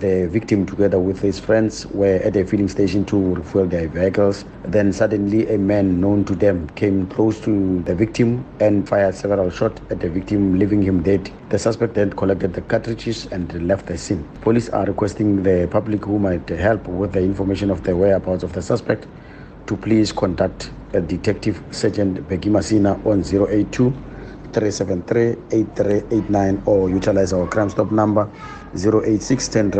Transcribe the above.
The victim, together with his friends, were at a filling station to refuel their vehicles. Then suddenly, a man known to them came close to the victim and fired several shots at the victim, leaving him dead. The suspect then collected the cartridges and left the scene. Police are requesting the public who might help with the information of the whereabouts of the suspect to please contact Detective Sergeant Becky Masina on 082 373 8389 or utilize our crime stop number 086 10